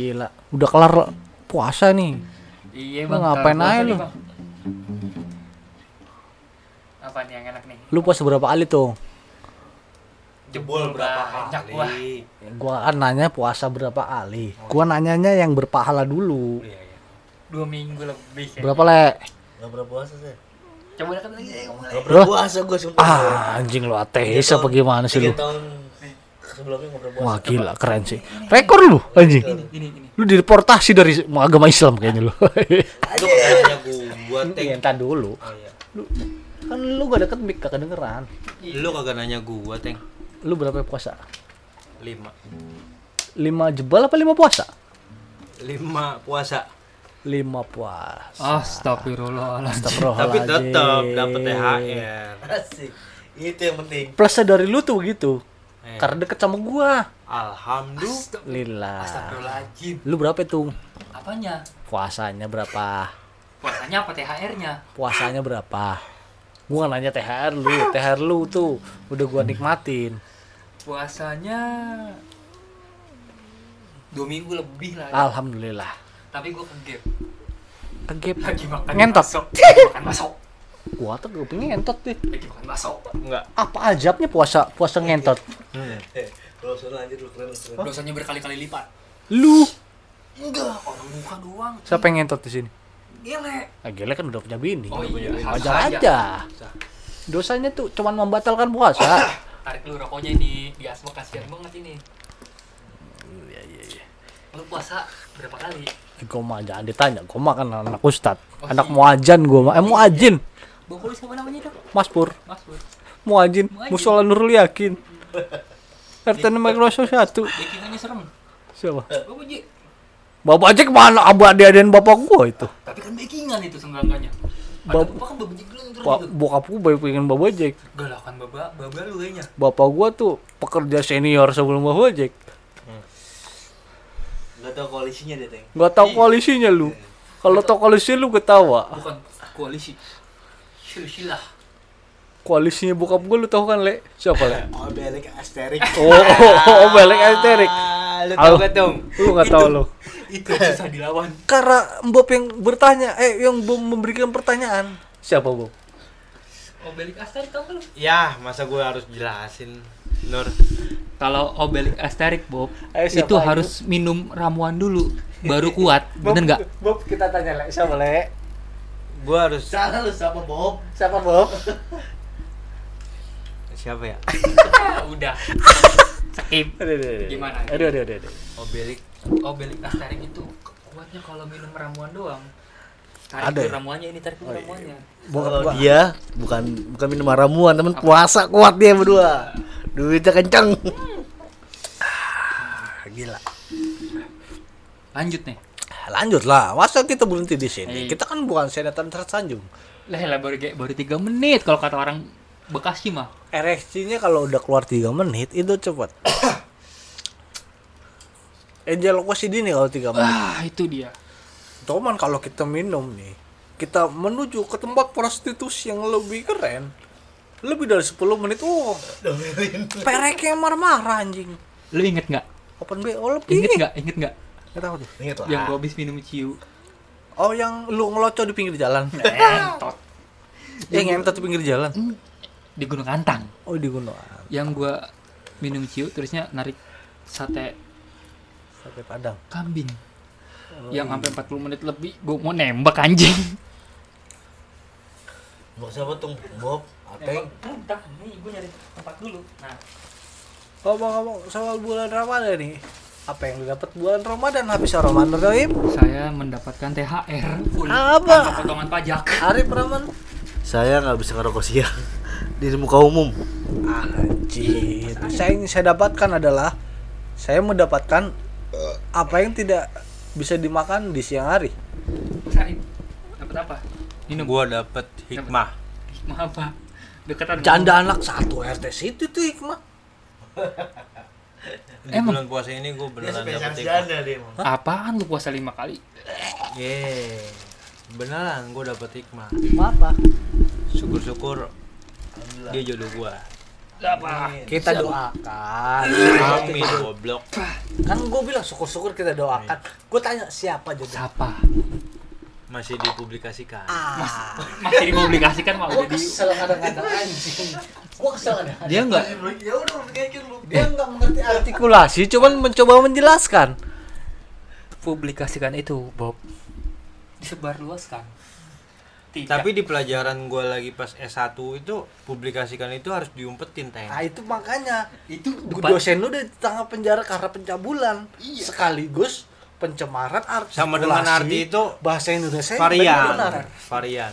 gila udah kelar puasa nih Iya Lu ngapain aja lu? Bang. Apa nih yang enak nih? lu puasa berapa kali tuh Jebol berapa Banyak, kali? gua kan nanya puasa berapa kali gua nanyanya yang berpahala dulu Iya, iya. Dua minggu lebih ya. berapa le Gak pernah puasa sih. Coba dekat lagi ya, ngomong Gak lagi. pernah puasa gue sumpah. ah anjing lu ateis apa gimana sih lu tahun sebelumnya puasa. wah gila keren sih rekor lu anjing Ini, ini, ini. lu dideportasi dari agama Islam kayaknya lu Lu katanya gua Iya, teng. entar dulu Oh iya. kan lu gak deket mic gak kedengeran Lu kagak nanya gua teng. lu berapa puasa Lima. lima jebal apa lima puasa Lima puasa. lima puasa Astagfirullahaladzim. Tapi Astagfirullahaladzim. tetap dapat THR. Asik. Itu yang penting. plusnya dari lu tuh gitu Eh. karena deket sama gua Alhamdulillah. Astagfirullahaladzim. lu berapa tuh Apanya? puasanya berapa Puasanya apa THR-nya? puasanya berapa gua nanya THR lu THR lu tuh udah gua nikmatin Puasanya dua minggu lebih lah. alhamdulillah Tapi gue kegep. kegep Lagi makan Ngentot. makan bakso. Gua tuh gue pengen ngentot deh Lagi makan bakso. Enggak. apa ajabnya puasa puasa ngentot Kalau soal lanjut lu keren keren. Dosanya berkali-kali lipat. lu Enggak, orang muka doang. siapa yang ngentot di sini Gile. ah, gila kan udah punya bini Oh iya, wajar aja. aja dosanya tuh cuman membatalkan puasa Tarik lu rokoknya ini di asma kasihan banget ini. iya iya iya Lu puasa berapa kali? gue mah jangan ditanya gue mah kan anak ustad Oh, anak iya. muajan gue mah eh muajin Bang Poli siapa namanya itu? mas pur Mas Pur. muajin Muajin. musola nurul yakin RT Microsoft satu Backingannya serem. siapa Bapak Ji. bapak aja ke mana abu adik dan bapak gua itu Tapi kan backingan itu senggangannya. Bab- Bapak kan bapak Ji serem Ba bokap gua baik pengen bapak ojek Galakan bapak, bapak lu kayaknya. bapak gua tuh pekerja senior sebelum bapak ojek Gak tau koalisinya deh teng. nggak tahu koalisinya lu kalau tahu koalisi lu ketawa Bukan koalisi. Silsilah. koalisinya bokap gua lu tahu kan le siapa le Oh belik asterik. oh oh, oh Ah, Lu tau gak dong? lu nggak tahu lu Itu susah dilawan. karena Bob yang bertanya eh yang Bob memberikan pertanyaan siapa Bob Obelik Asterik tau gak lu? Ya masa gue harus jelasin Nur. Kalau Obelik Asterik Bob, Eh, siapa itu harus minum ramuan dulu baru kuat. Bener nggak? Bob kita tanya le siapa le Gue harus Salah lu siapa Bob? siapa Bob siapa ya? Udah. Skip. aduh aduh aduh Gimana? aduh aduh aduh, aduh. Obelik. Obelik Asterik itu kuatnya kalau minum ramuan doang. Tarik Ada ya? ramuannya ini tarik dulu ramuannya. Bokap Kalau gua dia bukan bukan minum ramuan, temen puasa kuat dia berdua. Duitnya kenceng. gila Lanjut nih. Lanjut lah masa kita berhenti di sini Iya. kita kan bukan senatan tersanjung Lah lah baru kayak baru 3 menit kalau kata orang Bekasi mah. ereksinya kalau udah keluar 3 menit itu cepet ejakulasi dini kalau 3 menit Ah, itu dia. cuman kalau kita minum nih kita menuju ke tempat prostitusi yang lebih keren lebih dari 10 menit oh pereknya marah-marah anjing Lu inget nggak? open BO lebih Inget nggak? Inget nggak? Nggak tahu tuh Ingat lah. Yang gua habis minum ciu. oh yang lu ngeloco di pinggir jalan Entot. yang ngentot di pinggir jalan Di Gunung Kantang. oh di gunung Yang gua minum ciu terusnya narik sate sate padang kambing. yang sampai 40 menit lebih gua mau nembak anjing. Bob siapa tuh? Bob, Ateng. Entah, nih gua nyari tempat dulu. Nah, Ngomong-ngomong soal bulan Ramadan nih, apa yang didapat bulan Ramadan habis Ramadan Rahim? saya mendapatkan THR full Apa? potongan pajak. Arif Rahman? Saya nggak bisa ngerokok siang di muka umum. Anjir. Saya yang saya dapatkan adalah saya mendapatkan apa yang tidak bisa dimakan di siang hari. Dapat apa? Minum. Gue dapet hikmah. Hikmah apa? Deketan. Canda anak satu RT situ tuh hikmah. Di Emang? bulan puasa ini gue beneran dapet hikmah. Apaan lu puasa lima kali? Yeay. Beneran gue dapet hikmah. Hikmah apa? Syukur-syukur dia jodoh gue. kita doakan Amin goblok. kan gue bilang syukur-syukur kita doakan gue tanya siapa jadi Siapa? Masih dipublikasikan. ah Masih dipublikasikan mau jadi kesel kadang-kadang anjing gue kesel kadang dia enggak Ya udah lu. dia nggak mengerti artikulasi cuman mencoba menjelaskan publikasikan itu Bob disebarluaskan tidak Tapi di pelajaran gua lagi pas S1 itu publikasikan itu harus diumpetin teh. nah itu makanya itu Depan. dosen lu udah ditangkap penjara karena pencabulan sekaligus pencemaran artikulasi Sama dengan arti itu bahasa Indonesia yang varian. benar. Varian.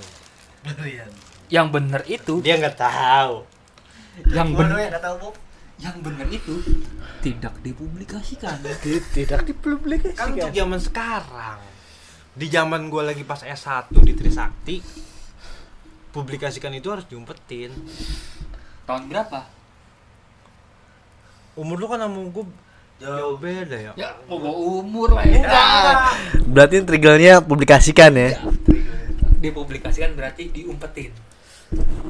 yang benar itu Dia nggak tahu. Yang benar Bob. yang benar itu tidak dipublikasikan. Ti- tidak dipublikasikan. Kan untuk zaman sekarang. Di zaman gua lagi pas S1 di Trisakti publikasikan itu harus diumpetin. tahun berapa? Umur lu kan sama gua jauh beda ya. ya mau bawa umur lah ya Berarti triggernya publikasikan ya. dipublikasikan berarti diumpetin.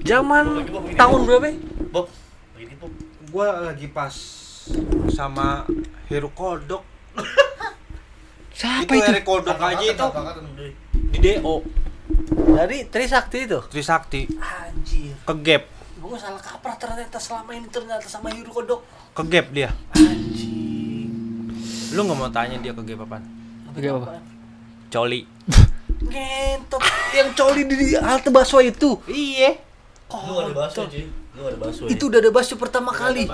Zaman tahun berapa ya? Bob, gua lagi pas sama Heru Kodok. siapa itu Heru Kodok aja itu. Di DO dari Trisakti itu? Trisakti. Anjir. Ke gap gue salah kaprah ternyata selama ini ternyata sama Yuru Kodok. Ke gap dia. Anjing lu nggak mau tanya dia ke gap apaan Oke apa? coli. Ngentot. Yang coli di halte Baswa itu. Iya oh, cuy lu ada itu udah ada Baswa pertama kali.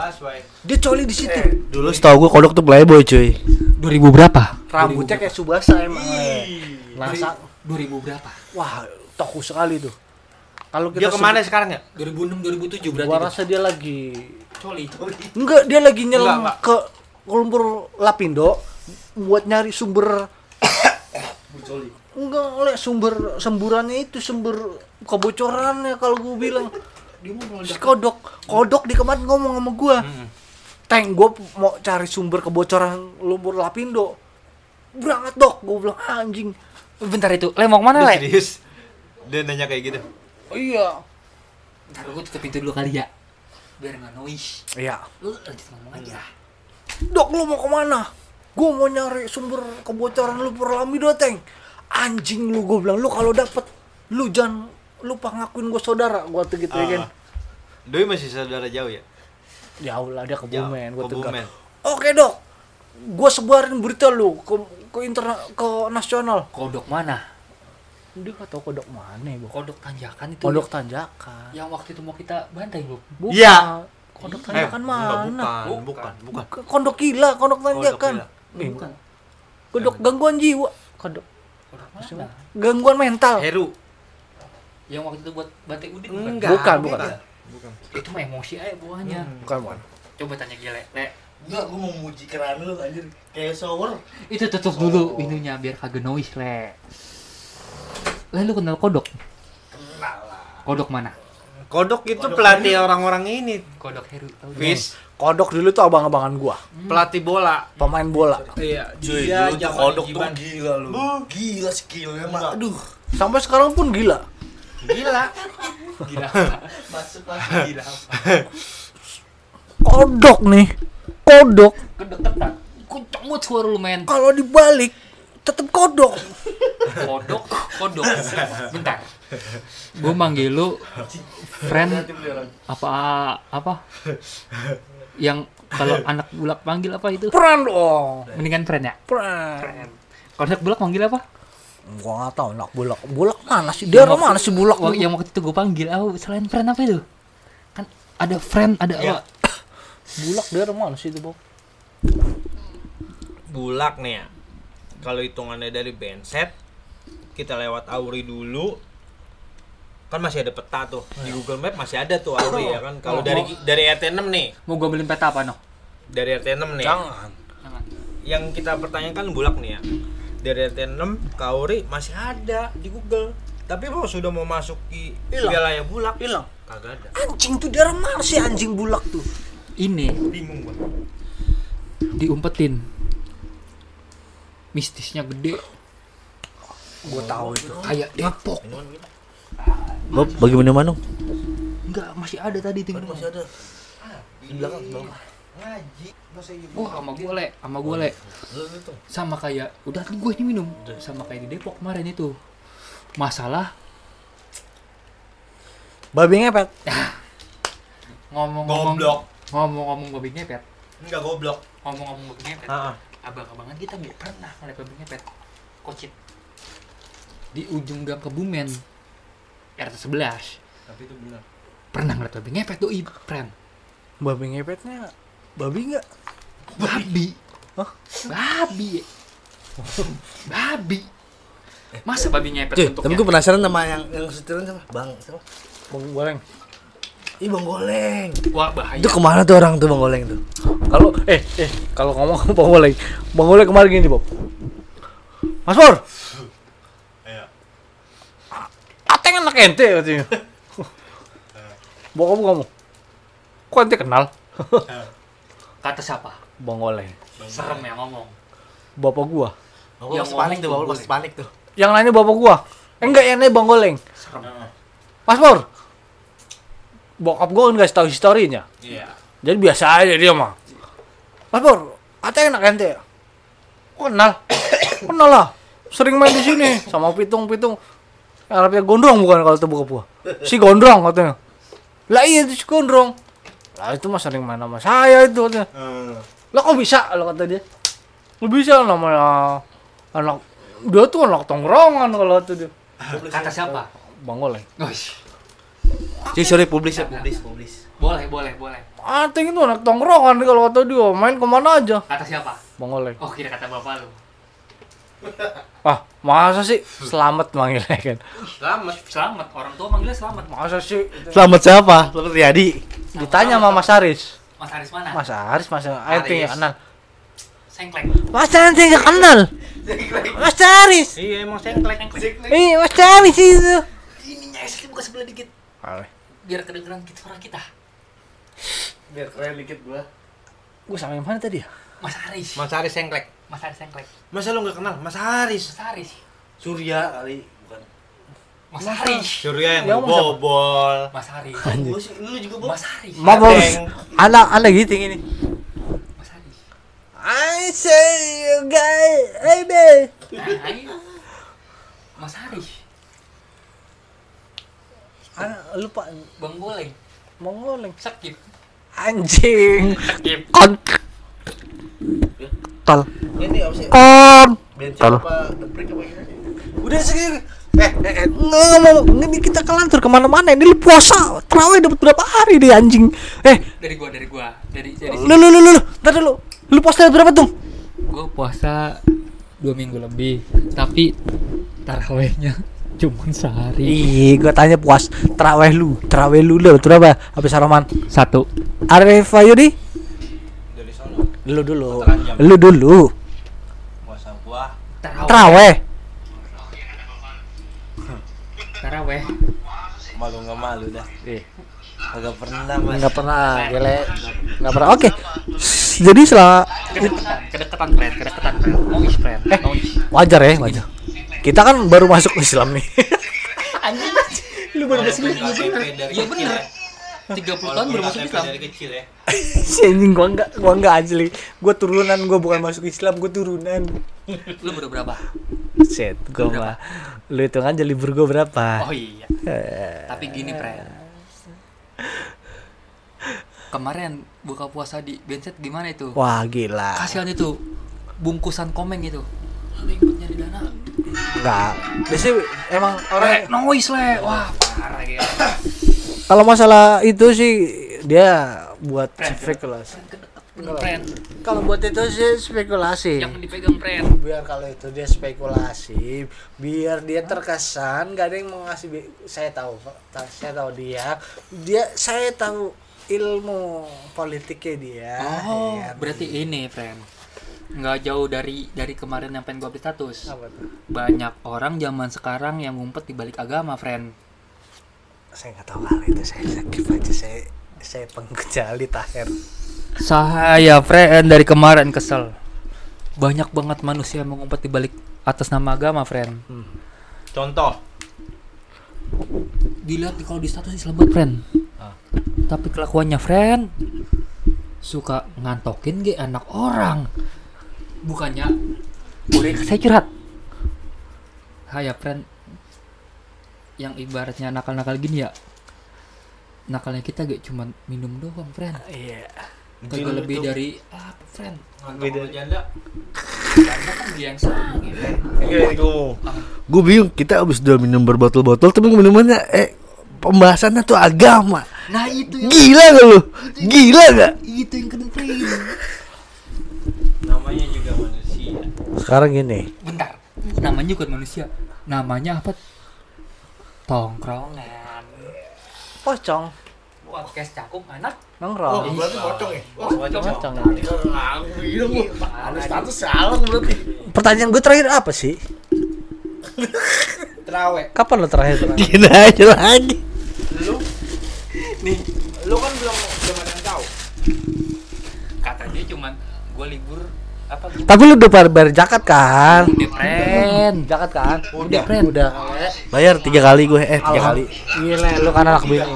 dia coli di situ. Dulu setahu gua kodok tuh playboy cuy. 2000 berapa? Rambutnya kayak Subasa emang. Masa 2000 berapa? Wah toku sekali tuh. Kalau kita dia ke mana sekarang ya? 2006 2007 berarti gua itu. rasa dia lagi coli enggak dia lagi nyelam Enggak, enggak. ke lumpur Lapindo buat nyari sumber enggak oleh sumber semburannya itu sumber kebocorannya kalau gue bilang si kodok kodok di kemarin ngomong sama gua Mm-mm. Teng, gue mau cari sumber kebocoran lumpur Lapindo. Berangkat dok, gue bilang anjing. bentar itu le mau ke mana le serius dia nanya kayak gitu Oh, iya. bentar gue tutup pintu dulu kali ya biar nggak noise Iya. lu lanjut ngomong aja Dok, lu mau ke mana? Gue mau nyari sumber kebocoran lumpur Lapindo, Teng. Anjing lu, gue bilang lu kalau dapet, lu jangan lupa ngakuin gue saudara. Gue tuh gitu ya kan. Ah. Doi masih saudara jauh ya Jauh lah dia ke Jauh, Bumen, gue tegar. Bumen. Oke dok, gue sebarin berita lu ke ke interna ke nasional. kodok mana Dia gak tau kodok mana ya, Bu. kodok tanjakan itu Kodok tanjakan. yang waktu itu mau kita bantai belum Bukan. Iya. Kodok Eh, tanjakan enggak, mana? bukan, bukan, bukan. Kodok gila, kodok tanjakan. gila. Eh, bukan Kodok gangguan jiwa. Kodok kodok mana gangguan mental. Heru. Yang waktu itu buat bantai udin Enggak. Bukan, bukan. Bukan. itu mah emosi aja buahnya Bukan, bukan. coba tanya gile le Enggak, gua mau muji keran lu anjir. Kayak shower. itu tutup dulu ininya biar kagak noise le le lu kenal kodok Kenal lah. kodok mana Kodok itu Kodok pelatih orang-orang ini, kodok heru tahu Fis. Kodok dulu tuh abang-abangan gua, Pelatih bola. pemain bola. Iya, Cuy, dia dulu tuh kodok tuh gila lu. Gila skillnya mah. Aduh. Sampai sekarang pun gila. Gila. gila. Masuk masuk gila. Kodok nih. Kodok. Kedeketan banget suara lu men. Kalau dibalik tetap kodok. kodok? Kodok. Bentar. Gue manggil lu friend apa apa? Yang kalau anak bulak panggil apa itu? Peran dong. mendingan friend ya? Peran. kalau anak bulak manggil apa Gua nggak tahu nak bulak. Bulak mana sih? Dia Yang mana sih bulak? Yang waktu itu gue panggil oh, selain friend apa itu kan ada friend ada Iya. apa Bulak dia mana sih itu, Bob? Bulak nih ya. Kalau hitungannya dari benset, kita lewat Auri dulu. Kan masih ada peta tuh. Di Google Map masih ada tuh Auri ya kan. Kalau Oh, dari dari RT 6 nih, mau gue beliin peta apa no dari RT 6 nih. Jangan. Jangan. Yang kita pertanyakan Bulak nih ya. Dari RT 6 ke Auri masih ada di Google. Tapi kalau sudah mau masuk di wilayah Bulak, Hilang. kagak ada. Anjing tuh dia mana sih anjing bulak tuh? ini Bingung gua. diumpetin mistisnya gede Gua tahu itu. kayak Depok Bob, bagaimana Manung? enggak masih ada tadi tinggal Masih ada. Di belakang, di belakang. Ngaji. Wah, sama gue le, sama gue le. Sama kayak, udah gue ini minum. Sama kayak di Depok kemarin itu. Masalah Babi ngepet. ngomong-ngomong Goblok. ngomong-ngomong babi ngepet. Enggak goblok. Ngomong-ngomong babi ngepet. Heeh. Abang-abangan kita nggak pernah ngeliat babi ngepet. Kocit. Di ujung gang Kebumen. RT 11 Tapi itu benar. pernah ngeliat babi ngepet doi, friend. Babi ngepetnya babi enggak? Babi. Hah? Babi. Babi. Masa babi ngepet Cuy, bentuknya? tapi gue penasaran sama yang yang setirin siapa? Bang, siapa? Bang goreng. Ih, Bang Goleng. Wah, bahaya. Itu ke mana tuh orang tuh Bang Goleng tuh? Kalau eh eh kalau ngomong Bang Goleng, Bang Goleng kemarin gini, Bob. Mas Pur. Iya. Ateng anak ente katanya. Bokap kamu. Kok ente kenal? Kata siapa? Bang. Serem ya ngomong. Bapak gua. Aku Yang panik tuh, Bang. Pasti panik tuh. Yang lainnya bapak gua. Eh, enggak, yang lainnya Bang. Serem. Mas Pur. Bokap gua kan ngasih tahu historinya. Iya. Jadi biasa aja dia mah. Mas Pur, anak ente. Kok kenal? kenal lah. Sering main di sini sama pitung-pitung. Arabnya gondrong bukan kalau itu bokap gua. Si gondrong katanya. Lah iya itu si gondrong. Lah itu mah sering main sama saya itu katanya. Lah kok bisa lo kata dia. Lo bisa namanya anak dia tuh anak tongkrongan kalau itu dia. Kata siapa? Bang Goleng. Guys. Cuy, sorry publis ya, publis, publis. Boleh, boleh, boleh. Ateng itu anak tongkrongan kalau kata dia main ke mana aja. Kata siapa? Bang Goleng. Oh, kira kata bapak lu. Ah, masa sih selamat manggilnya kan? Selamat. Selamat. Orang tua manggilnya selamat. Masa sih? Selamat siapa? Selamat Riyadi. Ditanya sama Mas Aris. Mas Haris mana? Mas Aris, Mas Aris nggak kenal. Sengklek. Mas Aris nggak kenal. Mas Aris. Iya emang sengklek. Iya, Mas Aris itu. Ininya es buka sebelah dikit. Biar kedengeran kita suara kita. Biar keren dikit gua. Gue sama yang mana tadi ya? Mas Haris. Mas Haris sengklek. Mas Haris Sengklek. Masa lu nggak kenal Mas Haris? Mas Haris. Surya kali, bukan. Mas Haris. Surya yang siapa? bobol. Mas Haris. Sih, lu juga Bob. Mas Haris. Maaf, Bos. Ateng. Anak anak gitu ini. Mas Haris. I say you guys, hey be. Nah. Mas Haris. Anak lupa Bang Goleng. mengoleng. Sakit. Anjing. Sakit. Kon. Tol. Ini apa sih? Tol. apa deprik apa gimana? Udah segini. Eh, eh, eh, nggak mau. Ini kita kelantur ke mana-mana. Ini lu puasa. Terawih dapat berapa hari deh anjing. Eh, Dari gua, dari gua. Dari dari lu lu lu lu. lu. Ntar dulu. Lu puasa berapa tuh? Gua puasa dua minggu lebih. Tapi tarawehnya cuma sehari. Ih, gua tanya puas. Terawih lu. Terawih lu lu berapa? Habis Saroman. Satu. Arif Ayudi. Lu dulu. Lu dulu. Puasa gua. Taraweh. Terawih. Taraweh. Malu nggak malu dah. Ih. Agak pernah mas. Enggak pernah, gile. Enggak pernah. Oke. Jadi selama Kedekatan, kedekatan friend, kedekatan friend. Mau is friend. Eh. Wajar ya, wajar. Kita kan baru masuk Islam nih. Lu baru masuk dari Iya bener. ya. 30 tahun Walaupun baru masuk Islam. dari kecil ya. Si anjing gua enggak, gua enggak asli. Gua turunan, gua bukan masuk Islam, gua turunan. Lu baru berapa? Set, gua mah. Lu hitung aja libur gua berapa. Oh iya. Eh, Tapi gini, friend. Kemarin buka puasa di Benset gimana itu? Wah, gila. Kasihan itu bungkusan komeng itu. Ribet nyari dana. Enggak. Biasanya emang orang Eh, noise le. Wah, parah gitu. kalau masalah itu sih dia buat Friend, spekulasi. Bener, friend. Kalau buat itu sih spekulasi. Yang dipegang friend. biar kalau itu dia spekulasi biar dia terkesan gak ada yang mau ngasih saya tahu saya tahu dia dia saya tahu ilmu politiknya dia Oh, ya. berarti ini, friend. Nggak jauh dari dari kemarin yang pengen gua update status. Banyak orang zaman sekarang yang ngumpet di balik agama, friend. saya nggak tahu hal itu saya skip aja saya saya pengecuali taher Saya, friend, dari kemarin kesel. Banyak banget manusia yang mengumpet di balik atas nama agama, friend. Contoh. Dilihat di- kalau di status Islam banget, friend. Ah. Tapi kelakuannya, friend, suka ngantokin ge anak orang bukannya boleh saya curhat Hai ya friend yang ibaratnya nakal-nakal gini ya nakalnya kita gak cuman minum doang friend. Iya. kagak lebih dari apa friend. Beda. janda. karena kan dia yang ya friend. Gue bingung kita abis udah minum berbotol-botol tapi minumannya eh pembahasannya tuh agama. nah itu yang Gila gak lu? Gila gak? itu yang keren Namanya juga manusia. Sekarang gini, bentar. Namanya bukan manusia. Namanya apa? Tongkrongan Pocong. podcast cakung anak Nongkrong. berarti pocong ya? Pocong. status salah berarti. Pertanyaan gue terakhir apa sih? Terawih. Kapan lo terakhir? Gini aja lagi. Lu nih, lu kan belum belum ada yang tahu. katanya cuman gue libur apa gitu Tapi lu udah bayar, bayar zakat kan? udah friend Zakat kan? udah friend Udah. Bayar tiga kali gue eh tiga kali. Gila, lu kan anak bini.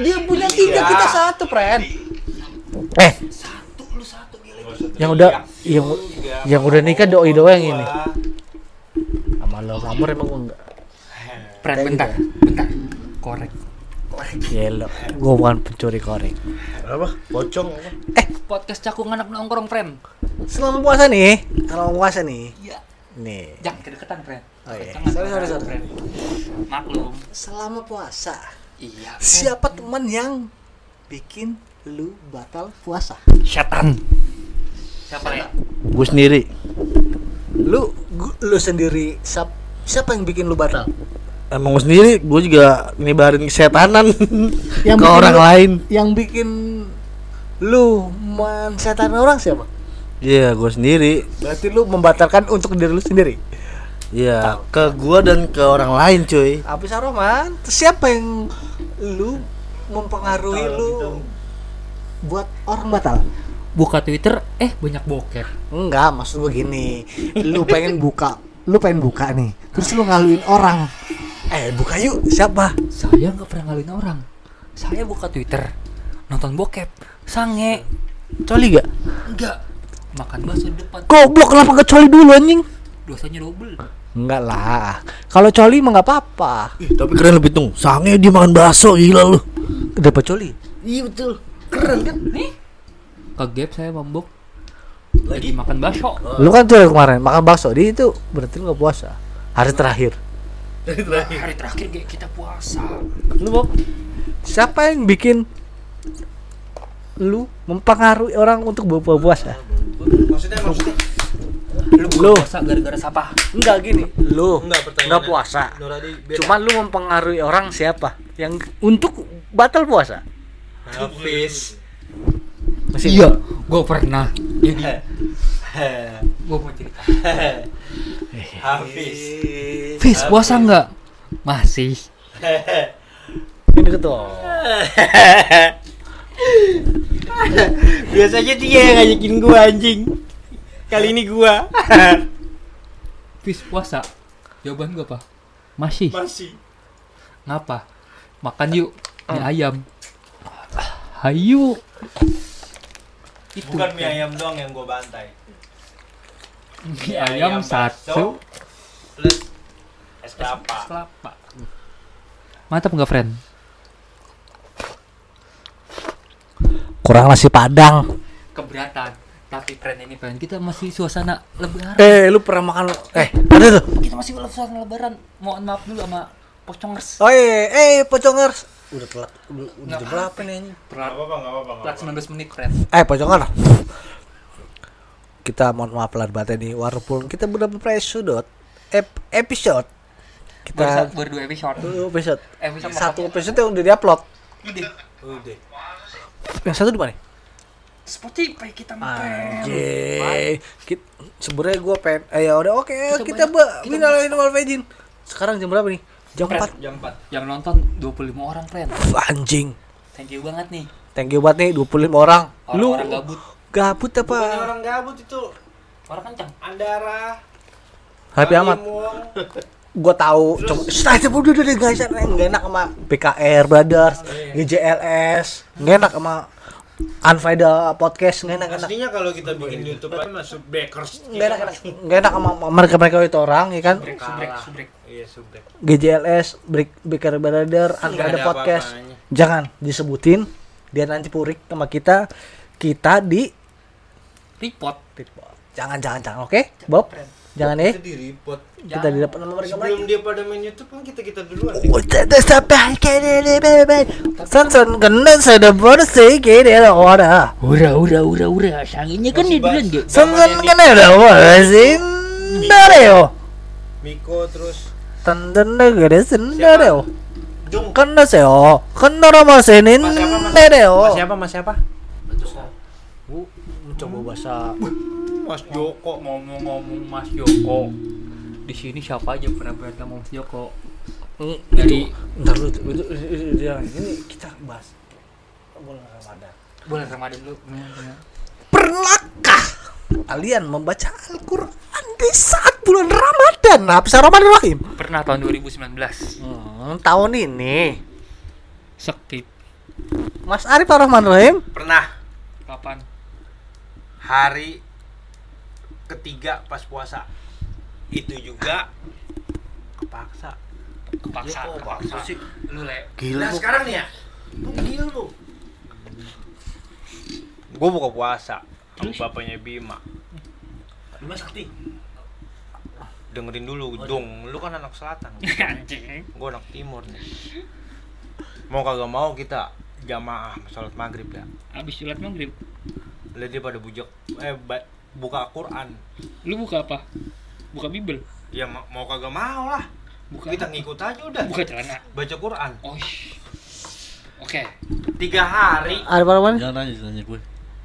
Dia punya tiga, kita satu, friend. Eh, yang udah yang yang udah nikah doi doang yang ini. Sama lo, kamu emang gua enggak. friend bentar bentar korek Gila, gua bukan pencuri korek. Apa? Pocong apa? podcast cakung anak nongkrong friend Selama puasa nih, kalau puasa nih, iya nih. jangan kedeketan friend Oh iya. Sorry, sorry, sorry. friend maklum Selama puasa, iya siapa teman yang bikin lu batal puasa? setan siapa ya Gue sendiri. Lu lu sendiri siap- siapa yang bikin lu batal? Emang gue sendiri, gue juga nyebarin kesetanan Yang ke bikin orang lu- lain. Yang bikin lu mensetan orang siapa? Iya, gue sendiri. Berarti lu membatalkan untuk diri lu sendiri. Iya, ke gue dan ke orang lain, cuy. Habis Roman, siapa yang lu mempengaruhi lu buat orang batal? buka twitter eh banyak bokep Enggak, maksud gue gini. Lu pengen buka, lu pengen buka nih. Terus lu ngaluin orang. Eh, buka yuk. Siapa? saya nggak pernah ngaluin orang saya buka twitter nonton bokep sange Coli gak? enggak makan bakso di depan Goblok kenapa gak coli dulu anjing? dosanya double Enggak lah. Kalau coli mah nggak apa-apa. Ih, tapi keren lebih tung. Sange dia makan bakso, gila lu. Dapat coli. Iya betul. Keren kan? nih ke gap saya mabuk lagi makan bakso Lu kan tuh kemarin makan bakso, di itu berarti lu gak puasa. Hari terakhir. Hari terakhir kayak kita puasa Lu Bob, siapa yang bikin lu mempengaruhi orang untuk berpuasa puasa? Maksudnya maksudnya lu Lu. puasa gara-gara siapa Enggak gini. Lu enggak enggak puasa. Cuman lu mempengaruhi orang siapa yang untuk batal puasa? Hafiz. Masih iya gue pernah jadi gue mau cerita Hafiz. Fis puasa nggak masih ini ketua. Biasanya dia yang ngajakin gua anjing. Kali ini gua. Fis puasa jawaban gue apa masih Masih. ngapa makan yuk mie ayam hayu itu Bukan mie ayam doang yang gua bantai. Mie ayam satu plus es es kelapa. kelapa mantap nggak friend Kurang nasi padang. keberatan tapi friend ini friend kita masih suasana lebaran Eh, lu pernah makan eh ada tuh. kita masih suasana lebaran mohon maaf dulu sama pocongers Oh iya, eh pocongers. Udah telat. Udah, Nggak jam berapa nih anjing? Enggak apa-apa, enggak apa-apa. nggak telat apa-apa. 19 menit friend Eh pocongers. Kita mohon maaf lahir batin nih walaupun kita berapa episode ep- episode baru, kita baru dua episode dua episode episode satu episode yang udah diupload. Udah. yang satu di mana? Spotify kita. Kit- Sebenarnya gue pengen eh ya udah oke Kita kita, kita minal minimal vegin. Sekarang jam berapa nih? Jam Friend. 4. Jam 4. yang nonton 25 orang friend Anjing. thank you banget nih Thank you banget nih 25 orang. Lu orang-orang gabut gabut apa? Bukannya orang gabut itu. orang kencang Andara. Happy amat. Gue tahu coba itu udah udah guys enggak enak sama BKR Brothers, GJLS, enggak enak sama Unfaida podcast nggak enak enak Aslinya kalau kita bikin YouTube kan masuk backers. nggak enak enak nggak enak sama mereka mereka itu orang ya kan Subrek, subrek, subrek. Iya, subrek. GJLS Break Baker Brother Nggak Unfaida ada podcast jangan disebutin dia nanti purik sama kita kita di Report. jangan jangan jangan oke Bob jangan ya Kita di report. kita di depan sama mereka Sebelum dia pada main YouTube kan kita kita duluan. Udah sampai kene bebe. Sansan kena saya bersih kene ada ora. Ura, ura, ura, ura. Sanginnya kan dia duluan gitu. Sansan kena ada bersih. Dareo. Miko terus Tantan negara sendareo. Jung. Kena seo. Kena rama senin Mas siapa. Mas siapa? Mas siapa? Coba bahasa Mas Joko. Ngomong-ngomong Mas Joko. Di sini siapa aja pernah berantem sama Mas Joko? dari Dari Ntar itu, ini kita bahas bulan Ramadan. bulan Ramadan dulu. Pernahkah kalian membaca Al-Quran di saat bulan Ramadan? Nah, Bismillahirrahmanirrahim. Pernah tahun 2019. Hmm, tahun ini Skip. Mas Arif Rahim Pernah Kapan? Hari ketiga pas puasa. Itu juga kepaksa. Kepaksa, Ya, kok kepaksa. sih? Lu le. Gila sekarang nih ya. Lu gila lu. Gue buka puasa sama bapaknya Bima. Bima Sakti. Dengerin dulu dong, lu kan anak selatan. Anjing. Gue anak timur nih. Mau kagak mau kita jamaah sholat maghrib ya. Abis sholat maghrib. Lihat dia pada bujak eh buka Quran. Lu buka apa? Buka Bible. Ya ma- mau kagak mau lah. Buka Kita apa? ngikut aja udah. Buka celana. Baca Quran. Oh. Oke. Tiga hari. Arif Rahman Jangan nanya nanya gue.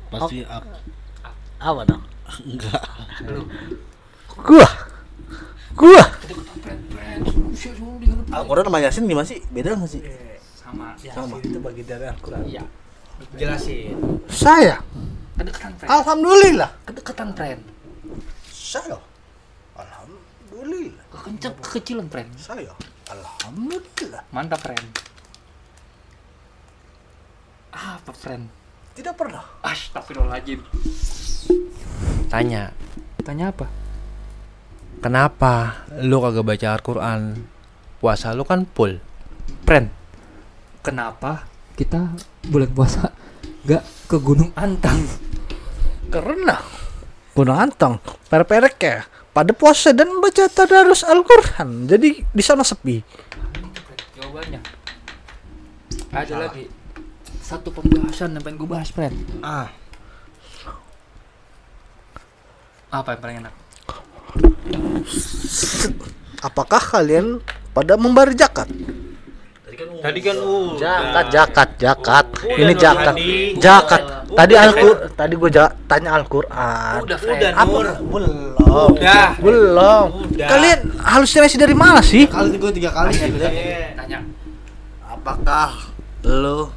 Pasti up. apa dong? Enggak. Gua Gua Al-Quran sama Yasin gimana sih? Beda nggak sih? Sama. Sama itu bagi dari Al-Quran Iya. Jelasin. Saya Kedekatan, friend. Alhamdulillah Kedekatan, friend. Saya Alhamdulillah Kekencang, kekecilan, friend. Saya Alhamdulillah Mantap, friend. Apa, friend? Tidak pernah Astagfirullahaladzim. Tanya, Tanya apa? kenapa lu kagak baca Al-Quran? Puasa lu kan full. Friend. Kenapa kita bulan puasa gak ke Gunung Antang? Karena Gunung Antang Perperek ya Pada puasa dan baca tadarus Al-Quran Jadi di sana sepi Jawabannya. Ada lagi satu pembahasan yang pengen gue bahas, friend. Ah, Apa yang paling enak? Apakah kalian pada membayar zakat? Tadi kan uh. Zakat, zakat, zakat. Udah, Ini Nur zakat. Hadi. Zakat. Udah, Tadi. Al-Qur, tadi gue tanya Al-Qur'an. Udah, Udah, Apa? Belum. Udah. Belum. Kalian halusinasi dari mana sih? Kali gue tiga kali Tanya, ya. tanya, tanya. Apakah lo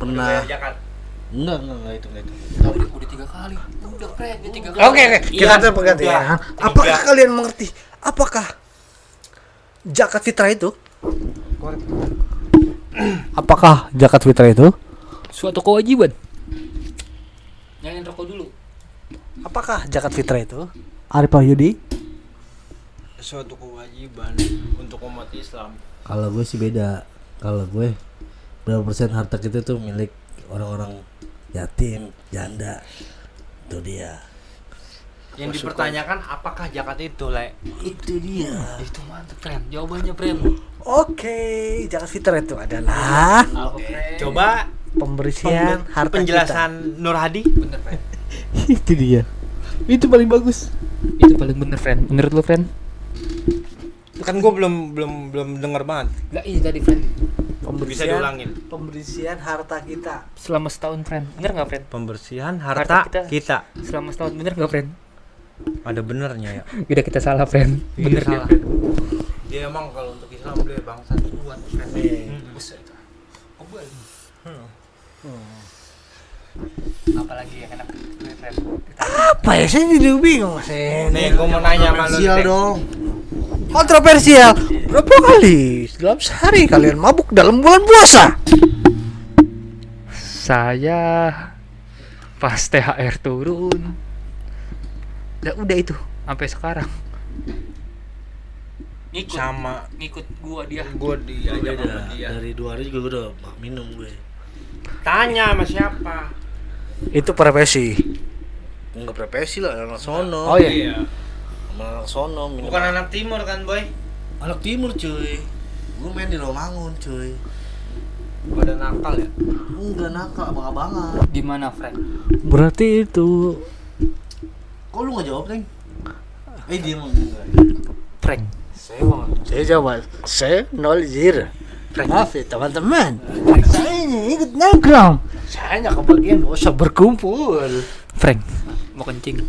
pernah enggak enggak enggak itu enggak itu. Udah, udah tiga kali. Udah, udah tiga kali. Oke, oke. Kita Iya, berganti udah. ya. Apakah kalian mengerti? Apakah zakat fitrah itu? Apakah zakat fitrah itu? Suatu kewajiban. Nyalain rokok dulu. Apakah zakat fitrah itu? Arif Wahyudi? Suatu kewajiban untuk umat Islam. Kalau gue sih beda. Kalau gue berapa persen harta kita tuh milik orang-orang yatim, janda. Itu dia. Yang dipertanyakan apakah zakat itu, Le? Itu dia. Itu mantep, friend. Jawabannya, friend. Oke, zakat fitrah itu adalah friend? Coba pembersihan pembe- harta penjelasan Nur Hadi. Bener, friend. itu dia. Itu paling bagus. Itu paling bener, friend. Menurut lu, friend? Kan gue belum belum belum dengar banget. Enggak, ini tadi, friend. kita. Bisa Pembersihan diulangin. pembersihan harta kita. Selama setahun, friend. Bener nggak, friend? Pembersihan Harta harta, kita. kita. Selama setahun, bener nggak, friend? Ada benernya ya. Udah kita salah, friend. Iya, Bener dia, salah. Dia emang kalau untuk Islam dia bangsa kuat, friend. Buset. Kebal. Hmm. Apalagi yang enak? Apa ya? Saya jadi bingung, Sen. Nih, gue mau nanya sama lu. Dong. Kontroversial. Berapa kali dalam sehari kalian mabuk dalam bulan puasa? Saya pas THR turun udah udah itu. Sampai sekarang. Ngikut. Sama. Ngikut gua dia. Gue diajak beda. sama dia. Dari dua hari juga gue udah minum gue. Tanya sama siapa? Itu profesi. Enggak profesi lah anak sono. Oh iya. Sama anak sono minum. Bukan anak timur kan boy? Anak timur cuy. Gue main di Romangun cuy. Pada nakal ya? Enggak nakal abang-abangan. Gimana Frank Berarti itu kok lu nggak jawab neng eh dia mau Frank. Saya mau saya jawab saya nol zero. Maaf ya teman-teman. Saya ini ikut nongkrong saya hanya kebagian usah berkumpul. Frank. Mau kencing.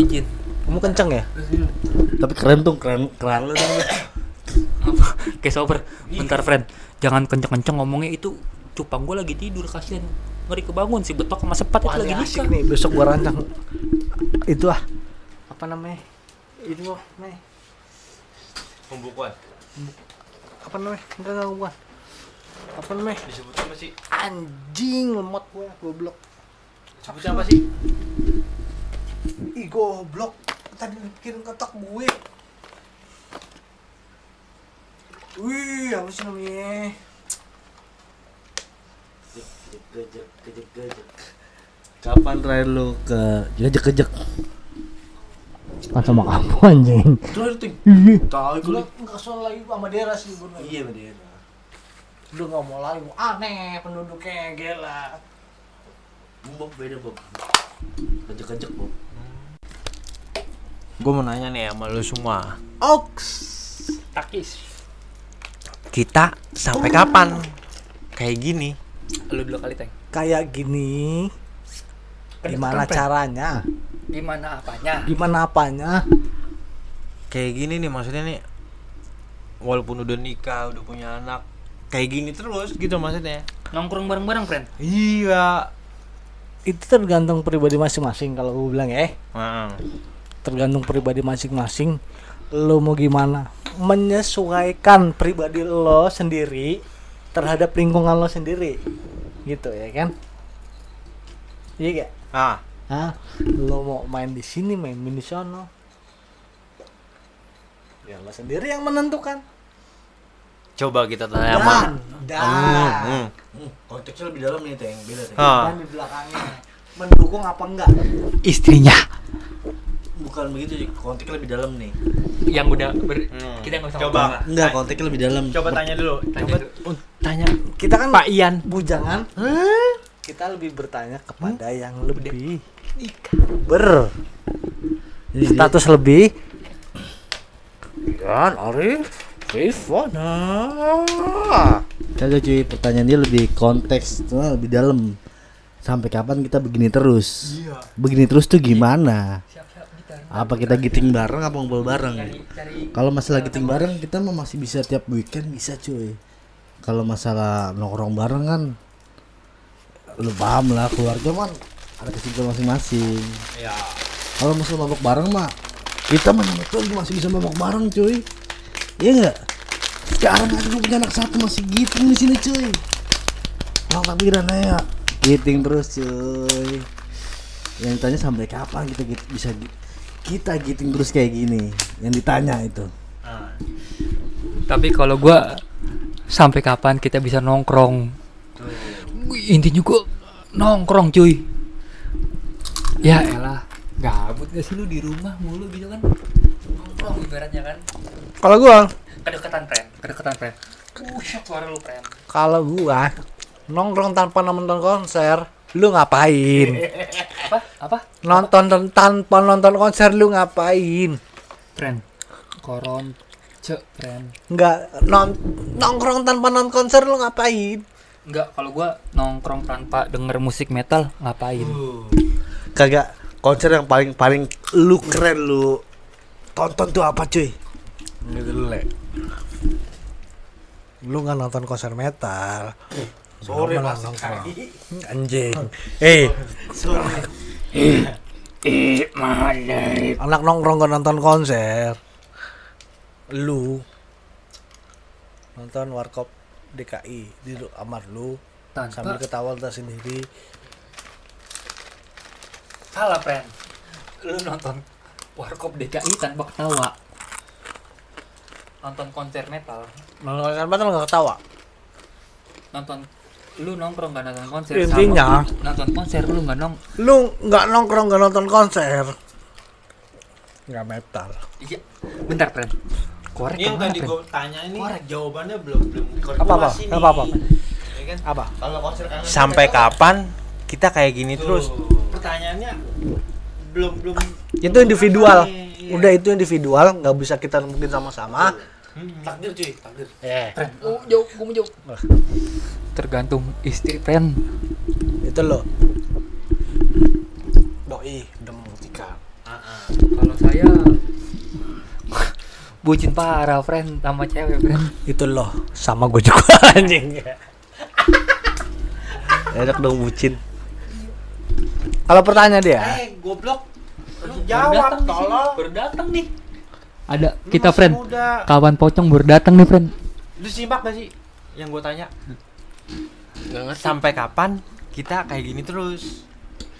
Izin kamu kenceng ya? Tapi keren tuh keren keren lu kayak sober. Bentar friend jangan kenceng-kenceng ngomongnya. Itu cupang gue lagi tidur kasihan ngeri kebangun si betok sama sepat itu lagi nikah. nih besok gua rancang. Itu ah. Apa namanya? Itu loh nih pembukuan? Apa namanya? Enggak enggak gua. Apa namanya? Disebut apa sih? Anjing lemot gua goblok. Sebutnya apa sih? Ih goblok. Tadi kirim ketok gue. Wih apa sih namanya kapan terakhir lu ke gejek gejek kan sama kamu anjing. Terakhir ting. Iya. Tahu gue nggak soal lagi sama Dera sih gue iya bener udah nggak mau lagi mau aneh penduduknya gila. Bob beda Bob. Gejek gejek Bob. Gue mau nanya nih sama lu semua. Ox takis. Kita sampai kapan? Kayak gini lu dulu kali teng kayak gini. Gimana caranya? Gimana apanya? Gimana apanya? Kayak gini nih maksudnya nih walaupun udah nikah udah punya anak kayak gini terus gitu maksudnya. Nongkrong bareng-bareng friend? Iya. Itu tergantung pribadi masing-masing kalau gue bilang ya. Heeh. tergantung pribadi masing-masing. Lo mau gimana? Menyesuaikan pribadi lo sendiri terhadap lingkungan lo sendiri gitu ya kan? Iya gak ah. Hah? lo mau main di sini main di sono ya lo sendiri yang menentukan. Coba kita tanya sama dan dan. Hmm, Hmm, konteksnya lebih dalam nih teng. Beda teng. Ah. dan di belakangnya. Mendukung apa enggak? Istrinya bukan begitu sih konteksnya lebih dalam nih. Yang udah ber Hmm. kita nggak usah Coba. ngomong. enggak konteksnya lebih dalam. Coba tanya dulu. Tanya coba dulu. uh, tanya. Kita kan Pak Ian. bujangan. Kita lebih bertanya kepada yang lebih ber. Jadi dia- status lebih. Dan Arif Rifana. Kagak cuy pertanyaan dia lebih konteks tuh lebih dalam. Sampai kapan kita begini terus? Begini terus tuh gimana apa kita giting bareng apa ngumpul bareng? Kalau masalah giting bareng kita mah masih bisa tiap weekend bisa cuy. Kalau masalah nongkrong bareng kan lu paham lah keluarga man ada kesibukan masing-masing. Ya kalau masalah mabok bareng mah kita Tuhan masih bisa mabok bareng cuy. Iya nggak? Sekarang aja lu punya anak satu masih giting di sini cuy. Orang takbiran ya giting terus cuy. Yang ditanya sampai kapan kita bisa gi- kita giting terus kayak gini yang ditanya itu. Tapi kalau gua sampai kapan kita bisa nongkrong? Intinya gua nongkrong cuy. Ya elah gabut gak sih lu di rumah mulu gitu kan? Nongkrong ibaratnya kan. Kalau gua? Kedekatan friend kedekatan friend Buset suara lu friend kalau gua nongkrong tanpa nonton konser lu ngapain? Apa? Apa? Nonton tanpa nonton konser lu ngapain? Friend. Koron. Cek friend. Nggak non nongkrong tanpa nonton konser lu ngapain? Enggak, kalau gua nongkrong tanpa denger musik metal ngapain? kagak konser yang paling paling lu keren lu tonton tuh apa cuy? Gitu dulu le lu nggak nonton konser metal Mas. nongkrong. anjing eh Eh, mana? anak nongkrong gak nonton konser lu nonton warkop DKI di kamar lu sambil Tanpa ketawa kita sendiri Salah, friend. Lu nonton Warkop DKI tanpa ketawa. Nonton konser metal. Nonton konser metal nggak ketawa. Nonton lu nongkrong gak nonton konser Intinya- sama nonton konser lu nggak nong Lu nggak nongkrong nggak nonton konser. Nggak metal. iya bentar friend korek Ini yang tadi gue tanya ini Korek. jawabannya belum belum Apa apa? nih. Apa apa? Ya kan? Apa? Kalau konser kangen Sampai metal, kapan kita kayak gini tuh, terus? Pertanyaannya belum belum Itu individual. Iya. Udah itu individual, nggak bisa kita mungkin sama-sama. Hmm. Takdir cuy, takdir. Eh, friend oh jauh gua mau jauh tergantung istri friend itu lo. Doi, udah membuktikan. kalau saya bucin parah friend sama cewek friend Itu lo, sama gue juga anjing. Enak dong bucin. Kalau pertanyaan dia, Eh, goblok. Lu jawab tolong. baru datang nih ada Lu kita friend Muda. kawan pocong baru datang nih friend Lu simak gak sih yang gue tanya? Sampai kapan kita kayak gini terus?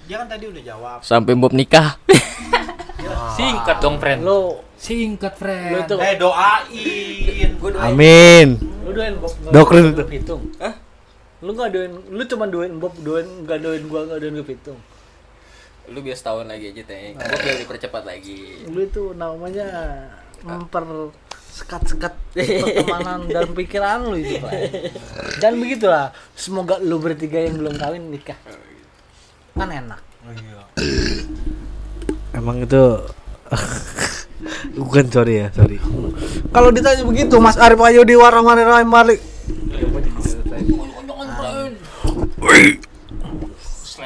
Dia kan tadi udah jawab. Sampai Bob nikah. singkat dong friend lo singkat friend Lu tuh- Eh doain. Amin. Lu doain Bob. Doktrin itu. Pitung. Hah? Lu enggak doain, lu cuma doain Bob, doain enggak doain gua, enggak doain gue Pitung. Lu biar setahun lagi aja teh. Gua biar dipercepat lagi. Lu itu namanya memper sekat-sekat pertemanan dan pikiran lu itu, Pak. Dan begitulah. Semoga lu bertiga yang belum kawin nikah. Kan enak. Emang itu bukan sorry ya, sorry. Kalau ditanya begitu, Mas Arif ayo di warung mana balik.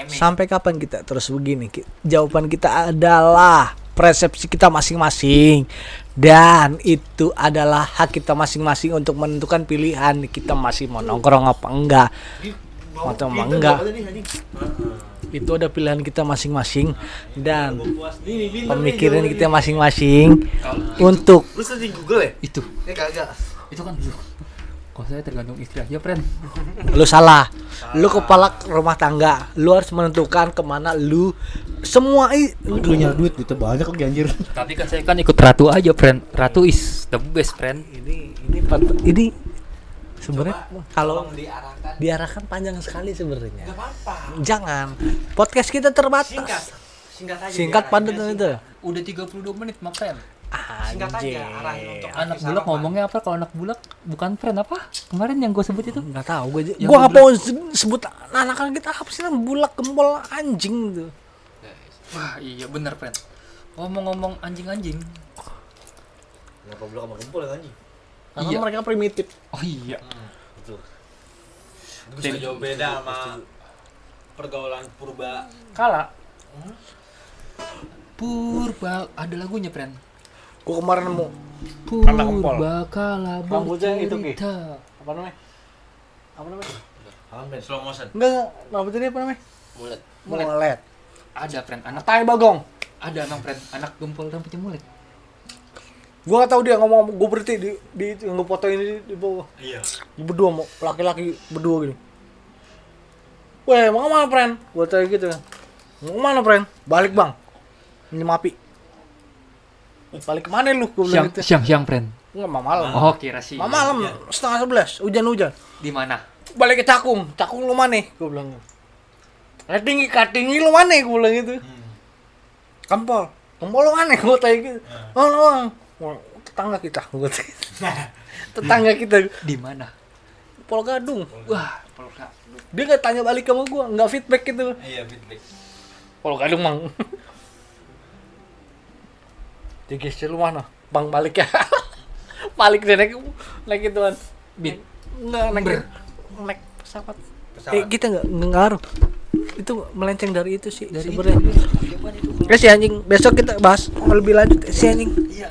Sampai kapan kita terus begini? Jawaban kita adalah persepsi kita masing-masing. Dan itu adalah hak kita masing-masing untuk menentukan pilihan kita masih mau nongkrong apa enggak. Atau mau enggak. Itu ada pilihan kita masing-masing. Dan pemikiran kita masing-masing. Untuk ya? itu. Kagak. itu kan kok saya tergantung istri aja friend lu salah. Lu kepala rumah tangga. Lu harus menentukan ke mana lu semua i- Lu punya duit duitnya banyak kok anjir. tapi kan saya kan ikut ratu aja friend ratu is the best friend ini ini pat- ini sebenarnya kalau diarahkan. diarahkan panjang sekali sebenarnya. Jangan. Podcast kita terbatas. Singkat. Singkat aja. singkat biar padat akhirnya itu. udah 32 menit mak friend Singkat aja arahin untuk anak bulak apa. ngomongnya apa? Kalau anak bulak bukan friend apa? Kemarin yang gue sebut itu? Nggak tahu gue gue se- sebut anak-anak kita apa sih? Bulak gembol anjing gitu. Wah iya bener friend. Ngomong-ngomong anjing-anjing. Kenapa belum sama gempol ya anjing? karena Iya. mereka primitif. Oh iya. Itu. Bisa jauh beda sama pergaulan purba. kala. Purba ada lagunya friend gue kemarin nemu Anak kempol. purba kala Rambutnya itu, Ki. apa namanya apa namanya Slow motion. enggak enggak rambutnya dia apa namanya Mulet. Mulet. mulet ada friend anak tai bagong ada emang friend anak gempol rambutnya mulet gue nggak tahu dia ngomong gue berhenti di di yang gue foto ini di, di bawah Iya. berdua mau laki-laki berdua gini Weh, mau ke mana, friend? Gue tanya gitu kan. Mau ke mana, friend? Balik, bang. Minjem api. Balik ke mana lu? Gue bilang siang gitu. siang siang friend Enggak, mau malam. oh kira sih Mau malam, setengah sebelas, hujan-hujan. di mana Balik ke Cakung. Cakung lu mana? Gue bilang gitu. Eh, tinggi, tinggi lu mana? Gue bilang gitu. Kampol. Kampol lu mana? Gue tanya gitu. Oh, lu, tetangga kita. Gue tanya. tetangga kita. di mana Pol Gadung. wah kalau nggak Dia nggak tanya balik sama gue, nggak feedback gitu. Iya, feedback. Pol Gadung, Mang. Tiga lu mana? Bang balik ya. balik deh naik naik itu kan. Bit. Nggak naik Ber. naik pesawat. Pesawat. Eh, kita nggak ngaruh. Itu melenceng dari itu sih dari sebenarnya. itu Ya si anjing, besok kita bahas lebih lanjut si anjing. iya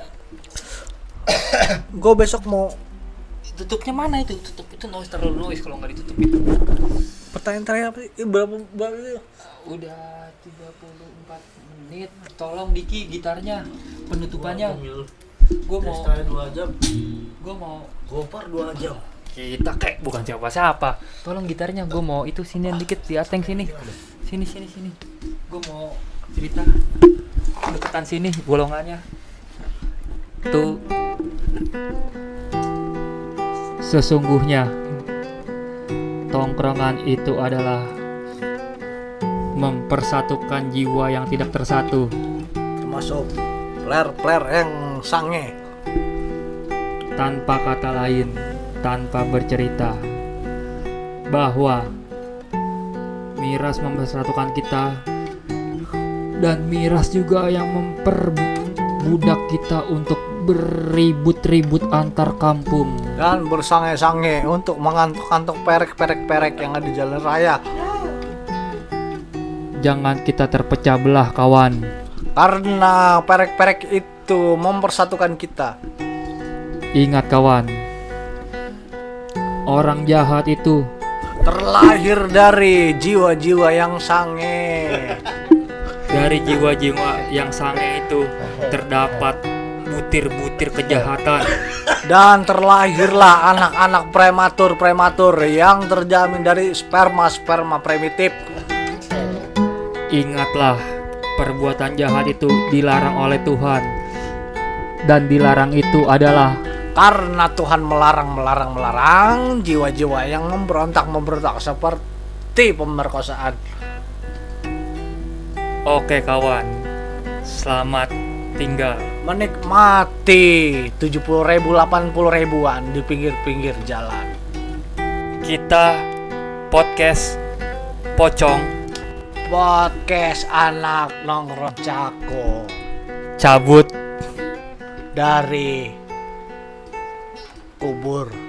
Gue besok mau tutupnya mana itu tutup itu noise terlalu noise kalau nggak ditutup itu pertanyaan terakhir apa sih? Eh, berapa berapa itu? udah 34 menit. Tolong Diki gitarnya penutupannya. Gue mau dua jam. gue mau Gopar dua jam. kita kayak bukan siapa siapa. Tolong gitarnya gue mau itu sini dikit di ateng sini. Sini sini sini. Gue mau cerita deketan sini golongannya. Tuh sesungguhnya tongkrongan itu adalah mempersatukan jiwa yang tidak tersatu. Termasuk player-player yang sange. Tanpa kata lain tanpa bercerita bahwa miras mempersatukan kita dan miras juga yang memperbudak kita untuk beribut-ribut antar kampung. Dan bersange-sange untuk mengantuk-antuk perek-perek-perek yang ada di jalan raya jangan kita terpecah belah kawan. Karena perek-perek itu mempersatukan kita. Ingat kawan. Orang jahat itu terlahir dari jiwa-jiwa yang sange. Dari jiwa-jiwa yang sange itu terdapat butir-butir kejahatan. Dan terlahirlah anak-anak prematur-prematur yang terjamin dari sperma-sperma primitif Ingatlah, perbuatan jahat itu dilarang oleh Tuhan. Dan dilarang itu adalah karena Tuhan melarang melarang melarang jiwa-jiwa yang memberontak memberontak seperti pemerkosaan Oke kawan, selamat tinggal. menikmati 70 ribu 80 ribuan di pinggir-pinggir jalan Kita podcast pocong podcast anak nongkrong cako cabut. Dari kubur